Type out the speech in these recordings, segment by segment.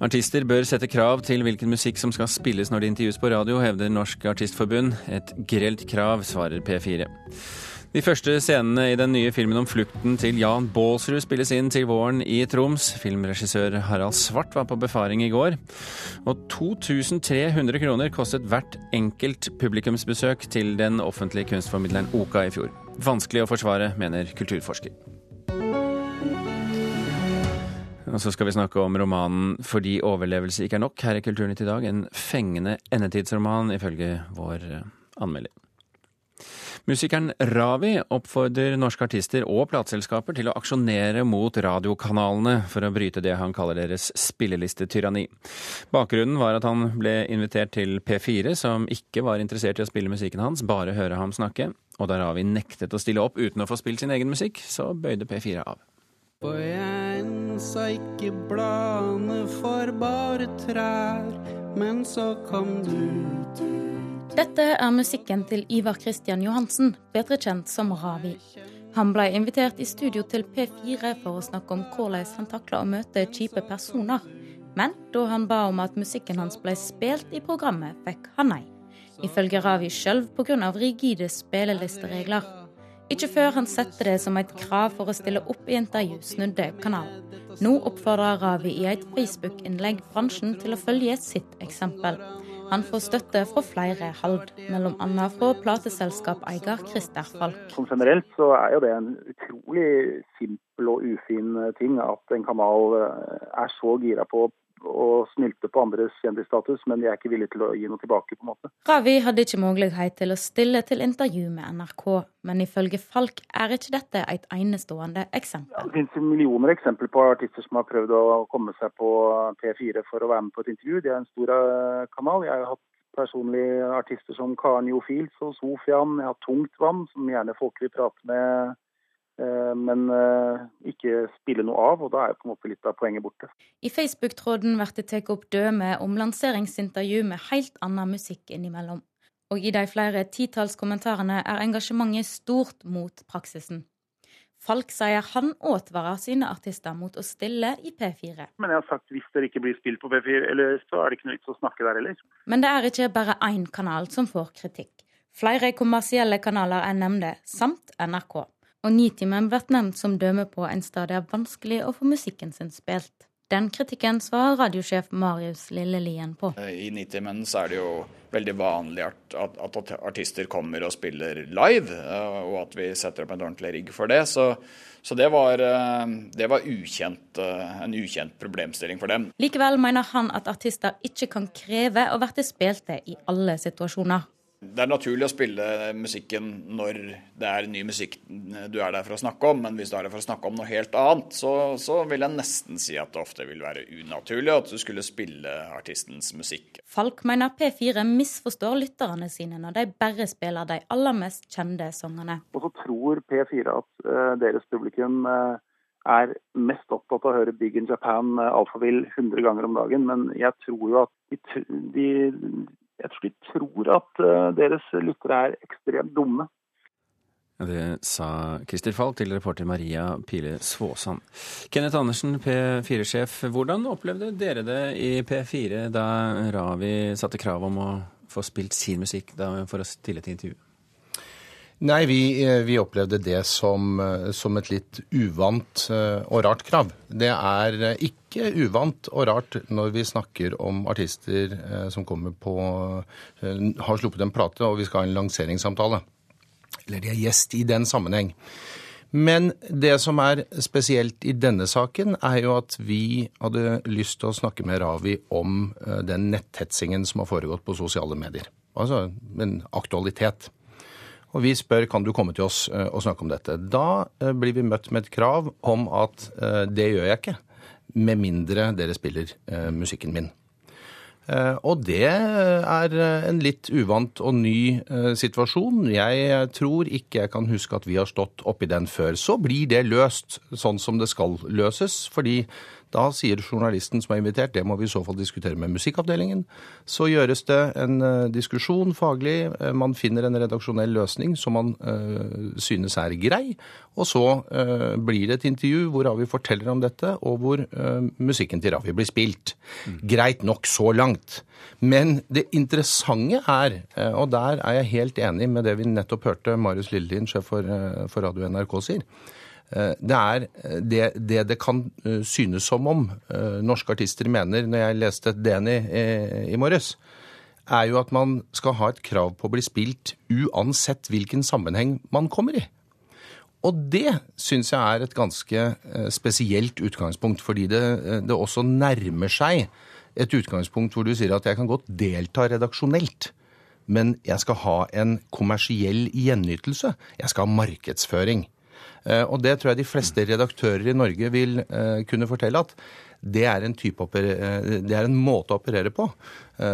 Artister bør sette krav til hvilken musikk som skal spilles når de intervjues på radio, hevder Norsk Artistforbund. Et grelt krav, svarer P4. De første scenene i den nye filmen om flukten til Jan Baalsrud spilles inn til våren i Troms. Filmregissør Harald Svart var på befaring i går. Og 2300 kroner kostet hvert enkelt publikumsbesøk til den offentlige kunstformidleren Oka i fjor. Vanskelig å forsvare, mener kulturforsker. Og så skal vi snakke om romanen 'Fordi overlevelse ikke er nok' her i Kulturnytt i dag. En fengende endetidsroman, ifølge vår eh, anmelder. Musikeren Ravi oppfordrer norske artister og plateselskaper til å aksjonere mot radiokanalene for å bryte det han kaller deres spillelistetyranni. Bakgrunnen var at han ble invitert til P4, som ikke var interessert i å spille musikken hans, bare høre ham snakke. Og da Ravi nektet å stille opp uten å få spilt sin egen musikk, så bøyde P4 av. Og jeg ensa ikke bladene for bare trær, men så kom du. Dette er musikken til Ivar Kristian Johansen, bedre kjent som Ravi. Han ble invitert i studio til P4 for å snakke om hvordan han takla å møte kjipe personer. Men da han ba om at musikken hans ble spilt i programmet, fikk han nei. Ifølge Ravi sjøl pga. rigide spillelisteregler. Ikke før han setter det som et krav for å stille opp i intervju, snudde kanalen. Nå oppfordrer Ravi i et Facebook-innlegg bransjen til å følge sitt eksempel. Han får støtte fra flere hold, bl.a. fra plateselskapeier Christer Falk. Som generelt så er jo det en utrolig simpel og ufin ting at en kanal eh, er så gira på og snylte på andres kjendisstatus, men de er ikke villige til å gi noe tilbake. på en måte. Ravi hadde ikke mulighet til å stille til intervju med NRK, men ifølge Falk er ikke dette et enestående eksempel. Ja, det finnes millioner eksempler på artister som har prøvd å komme seg på P4 for å være med på et intervju. Det er en stor eh, kanal. Jeg har hatt personlig artister som Karen Jofils og Sofian. Jeg har Tungtvann, som gjerne folk vil prate med men eh, ikke spille noe av, og da er på en måte litt av poenget borte. I Facebook-tråden blir det tatt opp døme om lanseringsintervju med helt annen musikk innimellom. Og i de flere titalls kommentarene er engasjementet stort mot praksisen. Falk sier han advarer sine artister mot å stille i P4. Men jeg har sagt hvis dere ikke blir spilt på P4, eller så er det ikke noe vits å snakke der heller. Men det er ikke bare én kanal som får kritikk. Flere kommersielle kanaler er nevnt, samt NRK og Nitimen blir nevnt som døme på en det er vanskelig å få musikken sin spilt. Den kritikken svarer radiosjef Marius Lillelien på. I Nitimen så er det jo veldig vanlig at, at, artister kommer og spiller live, eh, og at vi setter opp en ordentlig rigg for det. Så, så det, var, eh, det var ukjent, eh, en ukjent problemstilling for dem. Likevel mener han at artister ikke kan kreve å bli spilte i alle situasjoner. Det er naturlig å spille musikken når det er ny musikk du er der for å snakke om, men hvis du er der for å snakke om noe helt annet, så, så vil jeg nesten si at det ofte vil være unaturlig at du skulle spille artistens musikk. Falk mener P4 misforstår lytterne sine når de bare spiller de aller mest kjente sangene. Og så tror P4 at uh, deres publikum uh, er mest opptatt av å høre Big in Japan uh, Alphaville 100 ganger om dagen, men jeg tror jo at de, de jeg tror de tror at uh, deres lyttere er ekstremt dumme. Det sa Christer Falk til reporter Maria Pile Svåsand. Kenneth Andersen, P4-sjef. Hvordan opplevde dere det i P4 da Ravi satte krav om å få spilt sin musikk for å stille til intervju? Nei, vi, eh, vi opplevde det som, eh, som, et litt uvant eh, og rart krav. Det er ikke uvant og rart når vi snakker om artister som kommer på Har sluppet en plate, og vi skal ha en lanseringssamtale. Eller de er gjest i den sammenheng. Men det som er spesielt i denne saken, er jo at vi hadde lyst til å snakke med Ravi om den netthetsingen som har foregått på sosiale medier. Altså en aktualitet. Og vi spør kan du komme til oss eh, og snakke om dette. Da eh, blir vi møtt med et krav om at eh, det gjør jeg ikke, med mindre dere spiller musikken min. Og det er en litt uvant og ny situasjon. Jeg tror ikke jeg kan huske at vi har stått oppi den før. Så blir det løst sånn som det skal løses, fordi Da sier journalisten som er invitert, det må vi i så fall diskutere med musikkavdelingen. Så gjøres det en uh, diskusjon faglig, uh, man finner en redaksjonell løsning som man øh, synes er grei, og så blir det et intervju hvor Ravi forteller om dette, og hvor musikken til Ravi blir spilt. Mm. Greit nok så langt. Men det interessante er, og der er jeg helt enig med det vi nettopp hørte Marius Lillelien, sjef for, for Radio NRK, sier, Eh, det er eh, det, det, det kan eh, synes som om norske artister mener, når jeg leste Deni i, i morges, er jo at man skal ha et krav på å bli spilt uansett hvilken sammenheng man kommer i. Og det syns jeg er et ganske spesielt utgangspunkt, fordi det, det, også nærmer seg et utgangspunkt hvor du sier at jeg kan godt delta redaksjonelt, men jeg skal ha en kommersiell gjenytelse. Jeg skal ha markedsføring. Eh, og det tror jeg de fleste redaktører i Norge vil eh, kunne fortelle at det er eh, det er en måte å operere på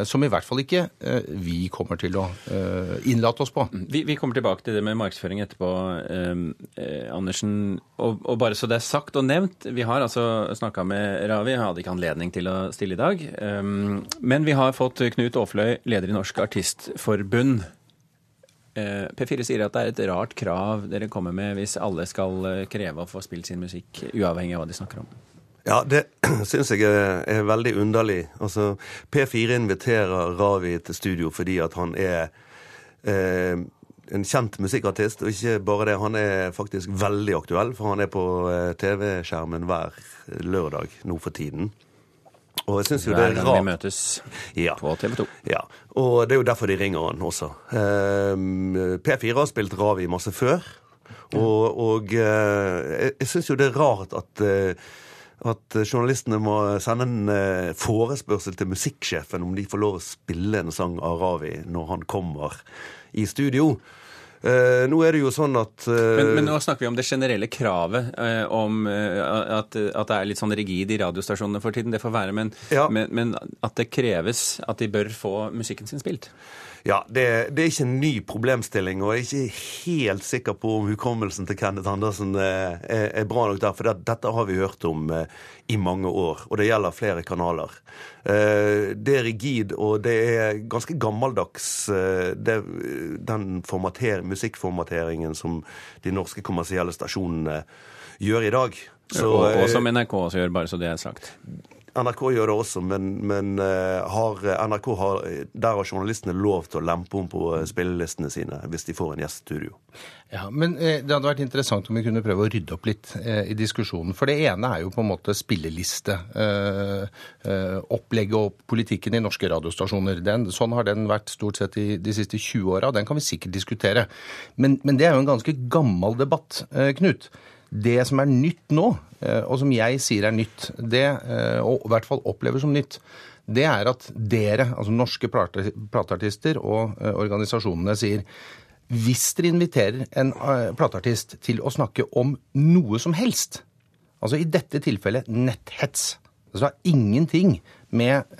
som i hvert fall ikke vi kommer til å innlate oss på. Mm. Vi, vi kommer tilbake til det med markedsføring etterpå, eh, Andersen. Og, og, bare så det er sagt og nevnt, vi har altså snakka med Ravi, jeg hadde ikke anledning til å stille i dag. Um, men vi har fått Knut Aafløy, leder i Norsk Artistforbund, P4 sier at det er et rart krav dere kommer med hvis alle skal eh, kreve å få spilt sin musikk, uavhengig av hva de snakker om. Ja, det syns jeg er, veldig underlig. Altså, P4 inviterer Ravi til studio fordi at han er eh, en kjent musikkartist. Og ikke bare det, han er faktisk veldig aktuell, for han er på eh, TV-skjermen hver lørdag nå for tiden. Og jeg synes jo det er rart. vi møtes ja. på TV 2. Ja, og det er jo derfor de ringer han også. Ehm, P4 har spilt Ravi masse før, og, og eh, jeg syns jo det er rart at eh, at journalistene må sende en eh, forespørsel til musikksjefen om de får lov å spille en sang av Ravi når han kommer i studio. Uh, nå er det jo sånn at uh, men, men, nå snakker vi om det generelle kravet uh, om at, at, det er litt sånn rigid i radiostasjonene for tiden. Det får være, men, ja. men, men, at det kreves at de bør få musikken sin spilt? Ja, det, det, er ikke en ny problemstilling, og jeg er ikke helt sikker på om hukommelsen til Kenneth Andersen er, er bra nok der. For det, dette har vi hørt om i mange år, og det gjelder flere kanaler. Det er rigid, og det er ganske gammeldags, det, den musikkformateringen som de norske kommersielle stasjonene gjør i dag. Så, og, og som NRK også gjør, bare så det er sagt. NRK gjør det også, men, men eh, har, NRK har, der har journalistene lov til å lempe om på eh, spillelistene sine hvis de får en gjestestudio. Ja, men eh, Det hadde vært interessant om vi kunne prøve å rydde opp litt i diskusjonen. For det ene er jo på en måte spilleliste. Opplegget og politikken i norske radiostasjoner. Den, sånn har den vært stort sett i de siste 20 åra. Den kan vi sikkert diskutere. Men, men det er jo en ganske gammel debatt, Knut. Det som er nytt nå, eh, og som jeg sier er nytt, det, eh, og i hvert fall opplever som nytt, det er at dere, altså norske plateartister og eh, organisasjonene, sier hvis dere inviterer en plateartist til å snakke om noe som helst, altså i dette tilfellet netthets, altså ingenting med,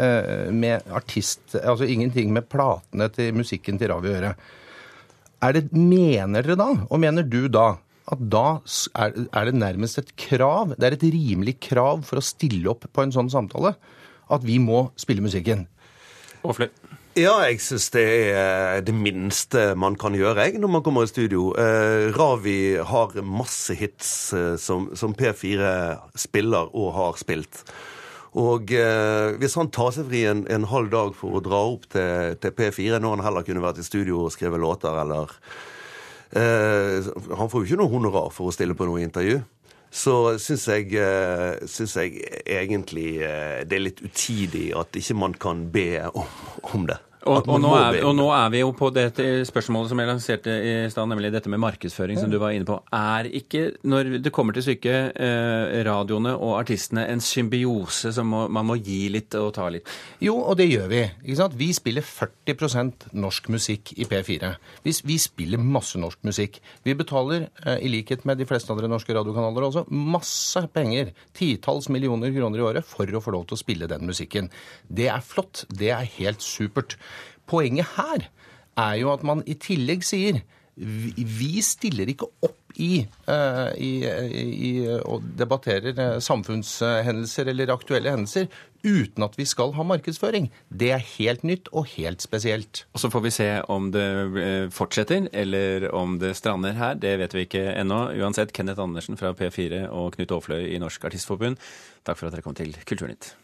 med artist, altså ingenting med platene til musikken til Ravi å gjøre. Er det, mener dere da, og mener du da, at da er det nærmest et krav, det er et rimelig krav for å stille opp på en sånn samtale, at vi må spille musikken. Åfli? Ja, jeg syns det er det minste man kan gjøre jeg, når man kommer i studio. Eh, Ravi har masse hits eh, som, som, P4 spiller og har spilt. Og eh, hvis han tar seg fri en, en, halv dag for å dra opp til, til P4, når han heller kunne vært i studio og skrevet låter eller han får jo ikke noe honorar for å stille på noe intervju. Så syns jeg, eh, synes jeg egentlig eh, det er litt utidig at ikke man kan be om, om det. Og, og, nå er, og, nå er, vi jo på det spørsmålet som jeg lanserte i stad, nemlig dette med markedsføring, som du var inne på. Er ikke, når det kommer til stykket, eh, radioene og artistene en symbiose som må, man må gi litt og ta litt? Jo, og det gjør vi. Vi spiller 40% norsk musikk i P4. Vi, vi, spiller masse norsk musikk. Vi betaler, eh, i likhet med de fleste andre norske radiokanaler, også masse penger, titalls millioner kroner i året, for å få lov til å spille den musikken. Det er flott. Det er helt supert. Poenget her er jo at man i tillegg sier vi, stiller ikke opp i, uh, i, i, og debatterer samfunnshendelser eller aktuelle hendelser uten at vi skal ha markedsføring. Det er helt nytt og helt spesielt. Og Så får vi se om det fortsetter, eller om det strander her. Det vet vi ikke ennå. Uansett, Kenneth Andersen fra P4 og Knut Aafløy i Norsk Artistforbund, takk for at dere kom til Kulturnytt.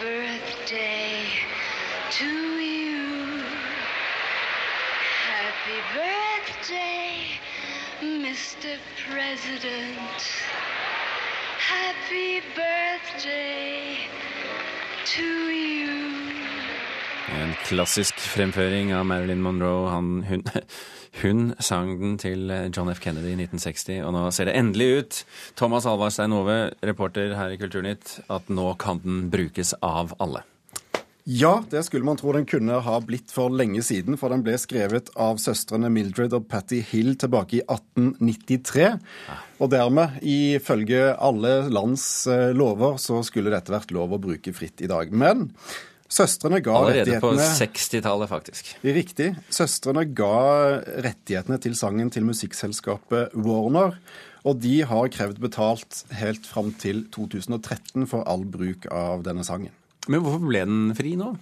Birthday to you. Happy birthday, Mr. President. Happy birthday to you. En klassisk fremføring av Marilyn Monroe. Han, hun, hun, sang den til John F. Kennedy i 1960, og nå ser det endelig ut, Thomas Alvarstein Ove, reporter her i Kulturnytt, at nå kan den brukes av alle. Ja, det skulle man tro den kunne ha blitt for lenge siden, for den ble skrevet av søstrene Mildred og Patty Hill tilbake i 1893. Og dermed, ifølge alle lands eh, lover, så skulle dette vært lov å bruke fritt i dag. Men Søstrene ga Allerede på 60-tallet, faktisk. Riktig. Søstrene ga rettighetene til sangen til musikkselskapet Warner. Og de har krevd betalt helt fram til 2013 for all bruk av denne sangen. Men hvorfor ble den fri nå?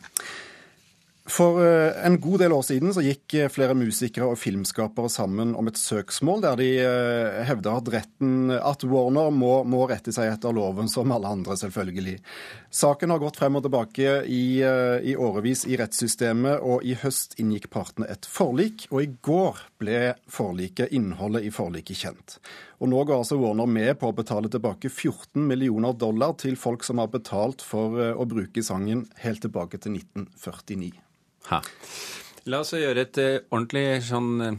For eh, en god del år siden så gikk eh, flere musikere og filmskapere sammen om et søksmål der de eh, hevda at retten at Warner må, må, rette seg etter loven, som alle andre, selvfølgelig. Saken har gått frem og tilbake i, i årevis i rettssystemet, og i høst inngikk partene et forlik. Og i går ble forliket, innholdet i forliket kjent. Og nå går altså Warner med på å betale tilbake 14 millioner dollar til folk som har betalt for å bruke sangen helt tilbake til 1949. Ha. La oss gjøre et uh, ordentlig sånn uh,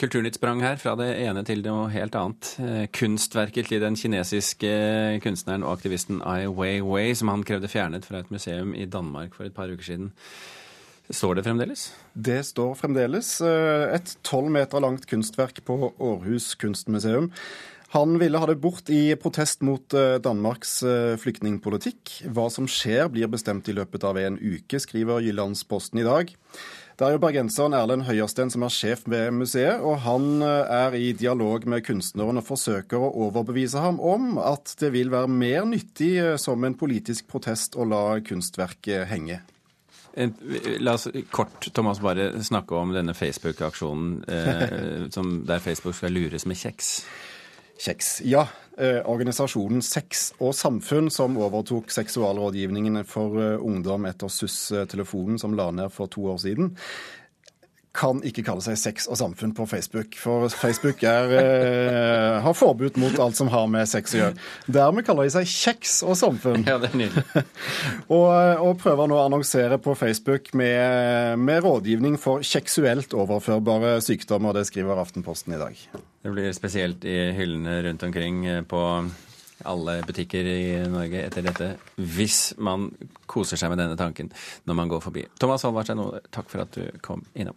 kulturnyttsprang her, fra det ene til noe helt annet. Uh, kunstverket til den kinesiske kunstneren og aktivisten Ai Weiwei, som han krevde fjernet fra et museum i Danmark for et par uker siden. Står det fremdeles? Det står fremdeles. Et tolv meter langt kunstverk på Århus kunstmuseum. Han ville ha det bort i protest mot Danmarks flyktningpolitikk. Hva som skjer, blir bestemt i løpet av en uke, skriver Jyllandsposten i dag. Det er jo bergenseren Erlend Høyersten som er sjef ved museet, og han er i dialog med kunstneren og forsøker å overbevise ham om at det vil være mer nyttig som en politisk protest å la kunstverket henge. La oss kort Thomas, bare snakke om denne Facebook-aksjonen eh, der Facebook skal lures med kjeks. Kjeks. Ja, eh, organisasjonen Sex og Samfunn, som overtok seksualrådgivningen for eh, ungdom etter SUS-telefonen som la ned for to år siden, kan ikke kalle seg Sex og samfunn på Facebook. For Facebook er, eh, har forbud mot alt som har med sex å gjøre. Dermed kaller de seg Kjeks og samfunn. Ja, det er nydelig. og, og, prøver nå å annonsere på Facebook med, med rådgivning for seksuelt overførbare sykdommer. Det skriver Aftenposten i dag. Det blir spesielt i hyllene rundt omkring eh, på alle butikker i Norge etter dette, hvis man koser seg med denne tanken når man går forbi. Thomas Halvarsen, takk for at du kom innom.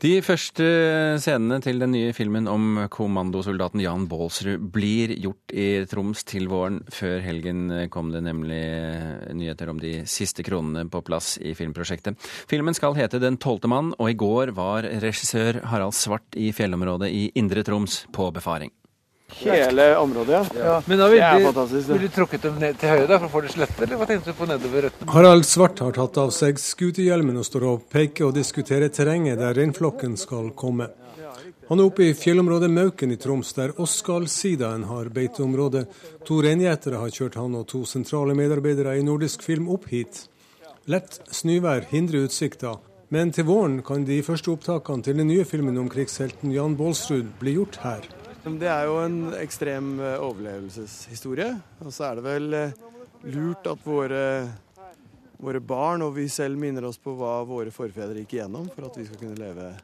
De første scenene til den nye filmen om kommandosoldaten Jan Baalsrud blir gjort i Troms til våren. Før helgen kom det nemlig nyheter om de siste kronene på plass i filmprosjektet. Filmen skal hete Den tolvte mann, og i går var regissør Harald Svart i fjellområdet i Indre Troms på befaring. Hele området, ja. ja. Men da vil du, vil du trukket dem ned til høyre da, for å få det slette, eller hva tenkte du på nedover røttene? Harald Svart har tatt av seg skutehjelmen og står og peker og diskuterer terrenget der reinflokken skal komme. Han er oppe i fjellområdet Mauken i Troms, der Oskal-sidaen har beiteområde. To reingjetere har kjørt han og to sentrale medarbeidere i Nordisk Film opp hit. Lett snøvær hindrer utsikta, men til våren kan de første opptakene til den nye filmen om krigshelten Jan Baalsrud bli gjort her. Det er jo en ekstrem eh, overlevelseshistorie. Og så er det vel eh, lurt at våre, våre barn og vi selv minner oss på hva våre forfedre gikk igjennom for at vi skal kunne leve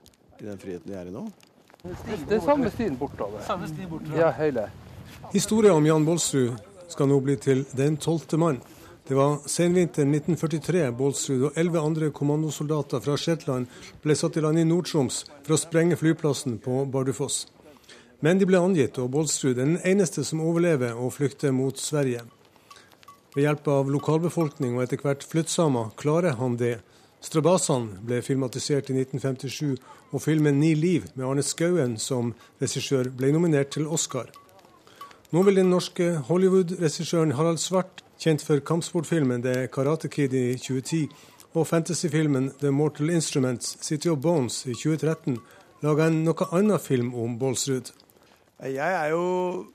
i den friheten vi er i nå. Det er samme stien bortover. Samme stien bortover. Ja, hele. Historien om Jan Baalsrud skal nå bli til Den tolvte mann. Det var senvinteren 1943 Baalsrud og elleve andre kommandosoldater fra Shetland ble satt i land i Nord-Troms for å sprenge flyplassen på Bardufoss. Men de ble angitt, og Bolsrud er den eneste som overlever og flykter mot Sverige. Ved hjelp av lokalbefolkning og etter hvert flyttsamer klarer han det. Strabasene ble filmatisert i 1957, og filmen 'Ni liv' med Arne Skouen som regissør ble nominert til Oscar. Nå vil den norske Hollywood-regissøren Harald Svart, kjent for kampsportfilmen The Karate Kid i 2010 og fantasyfilmen The Mortal Instruments City of Bones i 2013, lage en noe annen film om Bolsrud. Jeg er jo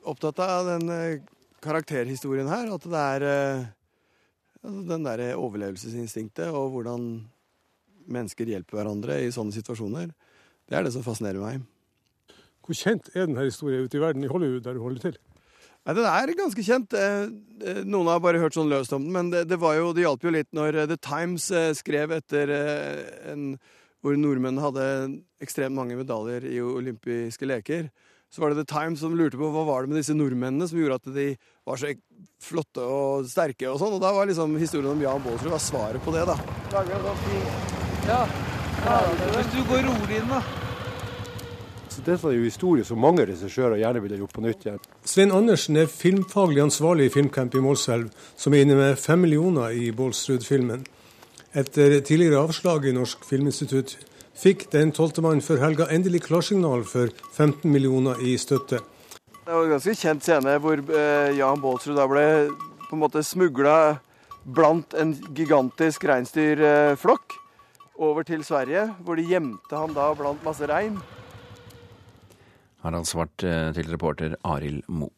opptatt av den eh, karakterhistorien her. At det er eh, altså den derre overlevelsesinstinktet og hvordan mennesker hjelper hverandre i sånne situasjoner. Det er det som fascinerer meg. Hvor kjent er denne historien ute i verden, i Hollywood, der du holder til? Nei, Den er ganske kjent. Eh, noen har bare hørt sånn løst om den, men det, det, jo, det hjalp jo litt når The Times skrev etter en, hvor nordmenn hadde ekstremt mange medaljer i olympiske leker så var det The Times som lurte på hva var det med disse nordmennene som gjorde at de var så flotte og sterke og sånn. Og da var liksom historien om Jan Baalsrud svaret på det, da. Ja. ja. Hvis du går rolig inn, da. Så dette er jo historie som mange regissører gjerne ville gjort på nytt igjen. Svein Andersen er filmfaglig ansvarlig i Filmcamp i Målselv, som er inne med fem millioner i Baalsrud-filmen. Etter tidligere avslag i Norsk Filminstitutt fikk den tolvte mannen før helga endelig klarsignal for 15 millioner i støtte. Det var en ganske kjent scene hvor eh, Jan Baalsrud da ble på en måte smugla blant en gigantisk reinsdyrflokk over til Sverige, hvor de gjemte han da blant masse rein. Harald Svart eh, til reporter Arild Moe.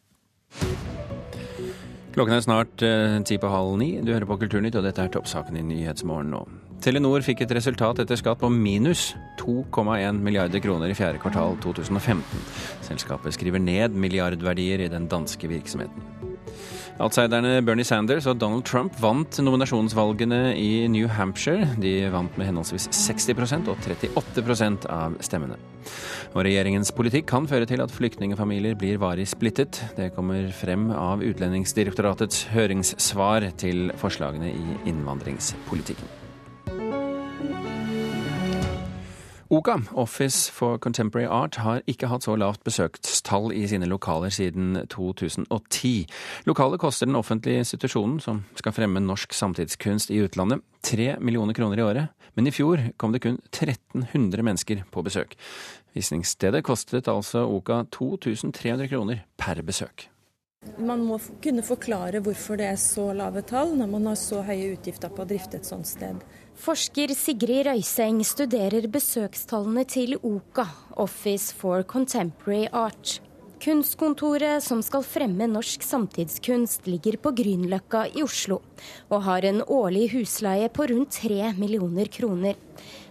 Klokken er snart eh, ti på halv ni. Du hører på Kulturnytt, og dette er toppsaken i Nyhetsmorgen nå. Telenor fikk et resultat etter skatt på minus 2,1 milliarder kroner i fjerde kvartal 2015. Selskapet skriver ned milliardverdier i den danske virksomheten. Outsiderne Bernie Sanders og Donald Trump vant nominasjonsvalgene i New Hampshire. De vant med henholdsvis 60% og 38% av stemmene. Og regjeringens politikk kan føre til at flyktningfamilier blir varig splittet. Det kommer frem av Utlendingsdirektoratets høringssvar til forslagene i innvandringspolitikken. OCA, Office for Contemporary Art, har ikke hatt så lavt besøkstall i sine lokaler siden 2010. Lokalet koster den offentlige institusjonen, som skal fremme norsk samtidskunst i utlandet, tre millioner kroner i året, men i fjor kom det kun 1300 mennesker på besøk. Visningsstedet kostet altså OCA 2300 kroner per besøk. Man må kunne forklare hvorfor det er så lave tall når man har så høye utgifter på å drifte et sånt sted. Forsker Sigrid Røyseng studerer besøkstallene til OCA, Office for Contemporary Art. Kunstkontoret som skal fremme norsk samtidskunst, ligger på Grünerløkka i Oslo, og har en årlig husleie på rundt tre millioner kroner.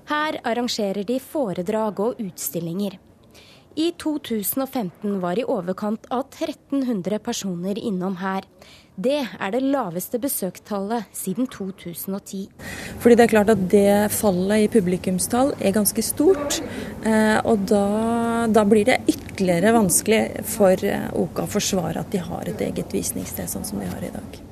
Her arrangerer de foredrag og utstillinger. I 2015 var i overkant av 1300 personer innom her. Det er det laveste besøkstallet siden 2010. Fordi det er klart at det fallet i publikumstall er ganske stort. Eh, og da, da blir det ytterligere vanskelig for eh, OKA å forsvare at de har et eget visningssted sånn som de har i dag.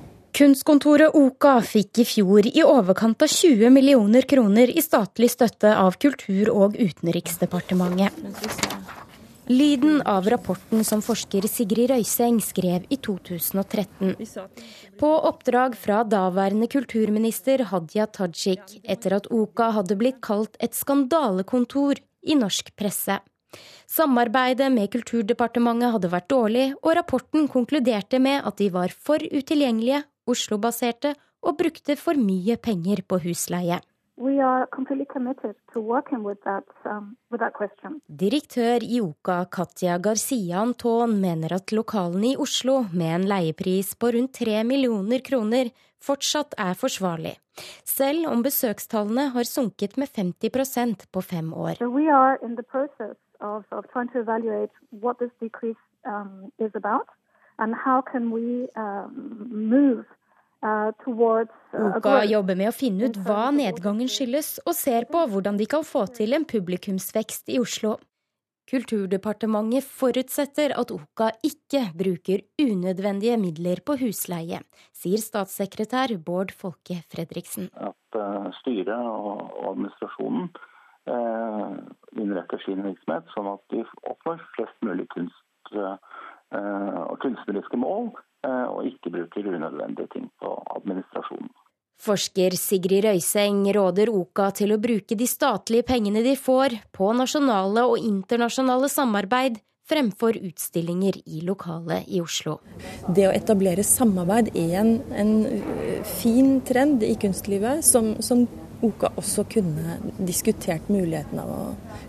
Kunstkontoret OKA fikk i fjor i overkant av 20 millioner kroner i statlig støtte av Kultur- og Utenriksdepartementet. Lyden av rapporten som forsker Sigrid Røyseng skrev i 2013. På oppdrag fra daværende kulturminister Hadia Tajik etter at OKA hadde blitt kalt et skandalekontor i norsk presse. Samarbeidet med Kulturdepartementet hadde vært dårlig, og rapporten konkluderte med at de var for utilgjengelige, Oslo-baserte og brukte for mye penger på husleie. That, um, Direktør i OKA Katja Garcia Anton mener at lokalene i Oslo, med en leiepris på rundt 3 millioner kroner, fortsatt er forsvarlig, selv om besøkstallene har sunket med 50% på fem år. So we are in the process of, of trying to evaluate what this decrease um, is about, and how can we um, move Uh, uh, Oka jobber med å finne ut hva nedgangen skyldes, og ser på hvordan de kan få til en publikumsvekst i Oslo. Kulturdepartementet forutsetter at Oka ikke bruker unødvendige midler på husleie, sier statssekretær Bård Folke Fredriksen. At uh, styret og administrasjonen innretter sin virksomhet sånn at de oppnår flest mulig kunst kunstneriske mål, og ikke bruker unødvendige ting på administrasjonen. Forsker Sigrid Røyseng råder OKA til å bruke de statlige pengene de får, på nasjonale og internasjonale samarbeid, fremfor utstillinger i lokalet i Oslo. Det å etablere samarbeid er en, en fin trend i kunstlivet, som, som OKA også kunne diskutert muligheten av å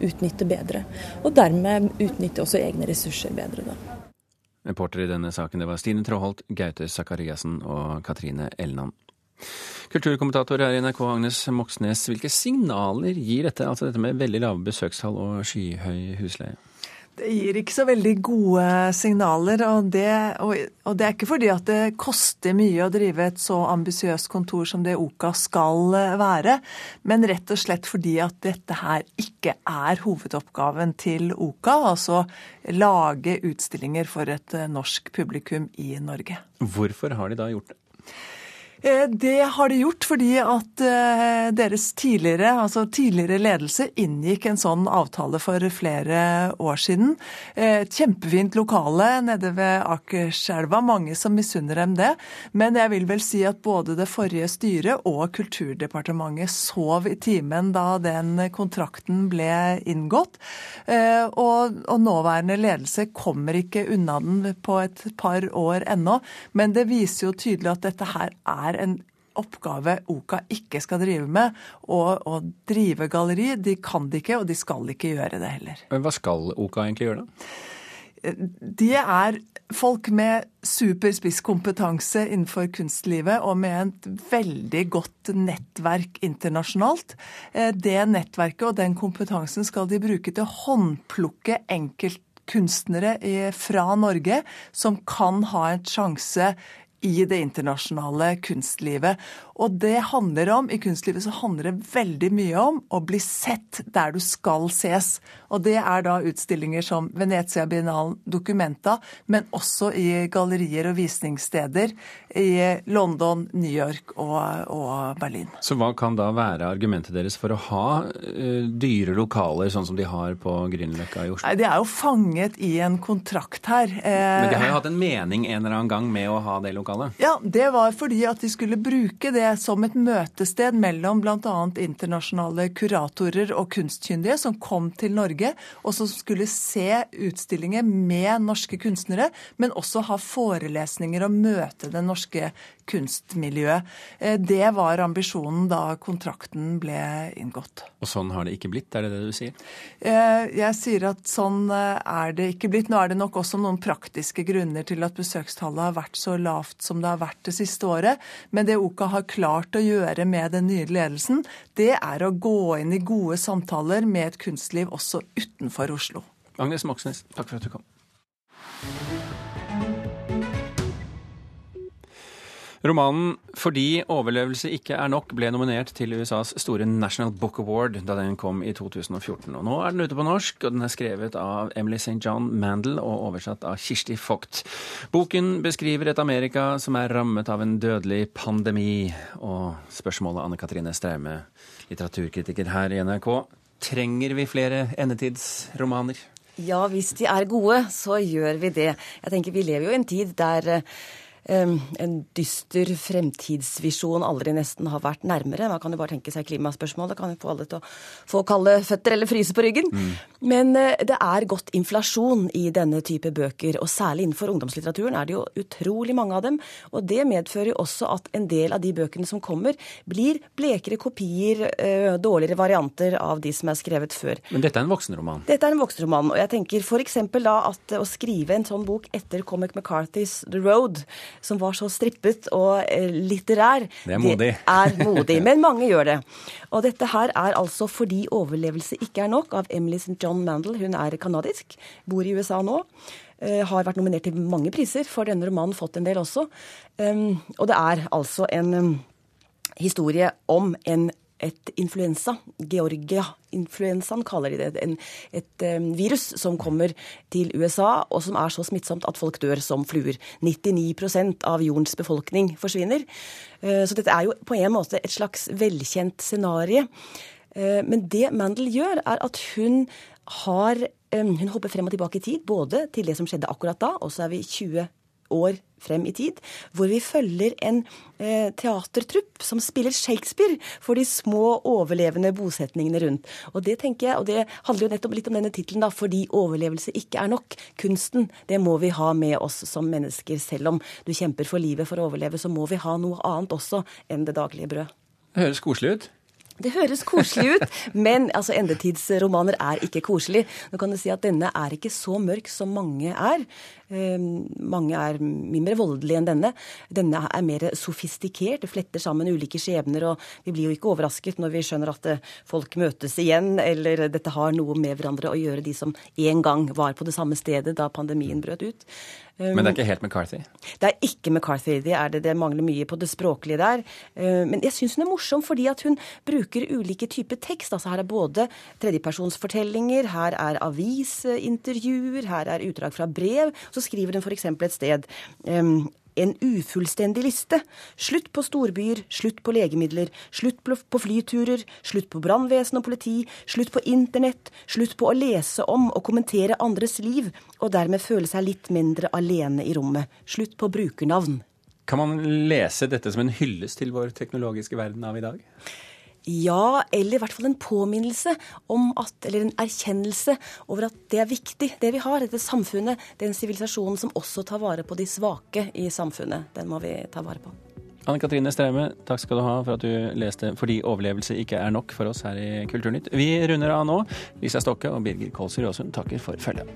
utnytte bedre. Og dermed utnytte også egne ressurser bedre. da. Reporter i denne saken det var Stine Tråholt, Gaute Sakariassen og Katrine Elnan. Kulturkommentator her i NRK, Agnes Moxnes. Hvilke signaler gir dette, altså dette med veldig lave besøkstall og skyhøy husleie? Det gir ikke så veldig gode signaler. Og det, og, og det, er ikke fordi at det koster mye å drive et så ambisiøst kontor som det OKA skal være, men rett og slett fordi at dette her ikke er hovedoppgaven til OKA. Altså lage utstillinger for et norsk publikum i Norge. Hvorfor har de da gjort det? Eh, det har de gjort fordi at eh, deres tidligere, altså tidligere ledelse inngikk en sånn avtale for flere år siden. Et eh, kjempefint lokale nede ved Akerselva, mange som misunner dem det. Men jeg vil vel si at både det forrige styret og Kulturdepartementet sov i timen da den kontrakten ble inngått. Og, og nåværende ledelse kommer ikke unna den på et par år ennå. Men det viser jo tydelig at dette her er er en oppgave OKA ikke skal drive med. Å drive galleri, de kan det ikke, og de skal ikke gjøre det heller. Men Hva skal OKA egentlig gjøre, da? De er folk med superspisskompetanse innenfor kunstlivet og med et veldig godt nettverk internasjonalt. Eh, det nettverket og den kompetansen skal de bruke til å håndplukke enkeltkunstnere fra Norge som kan ha en sjanse i det internasjonale kunstlivet. Og det handler om, i kunstlivet så handler det veldig mye om å bli sett der du skal ses. Og det er da utstillinger som Venezia Biennalen Documenta, men også i gallerier og visningssteder i London, New York og, og Berlin. Så hva kan da være argumentet deres for å ha uh, dyre lokaler, sånn som de har på Grünerløkka i Oslo? Nei, De er jo fanget i en kontrakt her. Men de har jo hatt en mening en eller annen gang med å ha det lokalet? Lokalet? Ja, det var fordi at de skulle bruke det som et møtested mellom bl.a. internasjonale kuratorer og kunstkyndige som kom til Norge, og som skulle se utstillinger med norske kunstnere, men også ha forelesninger og møte det norske kunstmiljøet. Eh, det var ambisjonen da kontrakten ble inngått. Og sånn har det ikke blitt, er det det du sier? Eh, jeg sier at sånn eh, er det ikke blitt. Nå er det nok også noen praktiske grunner til at besøkstallet har vært så lavt som det har vært det siste året. Men det OKA har klart å gjøre med den nye ledelsen, det er å gå inn i gode samtaler med et kunstliv også utenfor Oslo. Agnes Moxnes, takk for at du kom. Romanen 'Fordi overlevelse ikke er nok' ble nominert til USAs store National Book Award da den kom i 2014. Og nå er den ute på norsk, og den er skrevet av Emily St. John Mandel og oversatt av Kirsti Vogt. Boken beskriver et Amerika som er rammet av en dødelig pandemi. Og spørsmålet, Anne Katrine Straume, litteraturkritiker her i NRK. Trenger vi flere endetidsromaner? Ja, hvis de er gode, så gjør vi det. Jeg tenker Vi lever jo i en tid der en dyster fremtidsvisjon aldri nesten har vært nærmere. Man kan jo bare tenke seg klimaspørsmålet. Kan jo få alle til å få kalde føtter eller fryse på ryggen. Mm. Men eh, det er godt inflasjon i denne type bøker. Og særlig innenfor ungdomslitteraturen er det jo utrolig mange av dem. Og det medfører jo også at en del av de bøkene som kommer, blir blekere kopier, eh, dårligere varianter av de som er skrevet før. Men dette er en voksenroman? Dette er en voksenroman. Og jeg tenker f.eks. da at å skrive en sånn bok etter Comic McCarthy's The Road som var så strippet og eh, litterær. Det er modig. Det er modig, Men mange gjør det. Og dette her er altså fordi overlevelse ikke er nok, av Emily St. John Mandel. Hun er kanadisk, bor i USA nå. Uh, har vært nominert til mange priser for denne romanen, fått en del også. Um, og det er altså en um, historie om en et influensa. Georgia-influensaen kaller de det. En, et virus som kommer til USA, og som er så smittsomt at folk dør som fluer. 99% av jordens befolkning forsvinner. Uh, så dette er jo på en måte et slags velkjent scenario. Uh, men det Mandel gjør, er at hun har Hun hopper frem og tilbake i tid, både til det som skjedde akkurat da, og så er vi 20 år frem i tid, hvor vi følger en eh, teatertrupp som spiller Shakespeare for de små overlevende bosetningene rundt. Og det tenker jeg, og det handler jo nettopp litt om denne tittelen, fordi overlevelse ikke er nok. Kunsten, det må vi ha med oss som mennesker. Selv om du kjemper for livet for å overleve, så må vi ha noe annet også enn det daglige brød. Det høres koselig ut. Det høres koselig ut, men altså, endetidsromaner er ikke koselig. Nå kan du si at Denne er ikke så mørk som mange er. Eh, mange er mye mer voldelige enn denne. Denne er mer sofistikert. Det fletter sammen ulike skjebner. Og vi blir jo ikke overrasket når vi skjønner at eh, folk møtes igjen, eller dette har noe med hverandre å gjøre, de som en gang var på det samme stedet da pandemien brøt ut. Men det er ikke helt McCarthy? Det er ikke McCarthy. Det, er det, det mangler mye på det språklige der. Eh, men jeg syns hun er morsom fordi at hun bruker ulike typer tekst. Altså Her er både tredjepersonsfortellinger, her er avisintervjuer, her er utdrag fra brev. Så skriver hun f.eks. et sted um, en ufullstendig liste. Slutt på storbyer, slutt på legemidler, slutt på flyturer, slutt på brannvesen og politi, slutt på internett, slutt på å lese om og kommentere andres liv, og dermed føle seg litt mindre alene i rommet. Slutt på brukernavn. Kan man lese dette som en hyllest til vår teknologiske verden av i dag? Ja, eller i hvert fall en påminnelse om at, eller en erkjennelse over at det er viktig, det vi har. Dette samfunnet, den sivilisasjonen som også tar vare på de svake i samfunnet. Den må vi ta vare på. Anne Katrine Straume, takk skal du ha for at du leste 'Fordi overlevelse ikke er nok' for oss her i Kulturnytt. Vi runder av nå. Lisa Stokke og Birger Kolsrud Aasund takker for følget.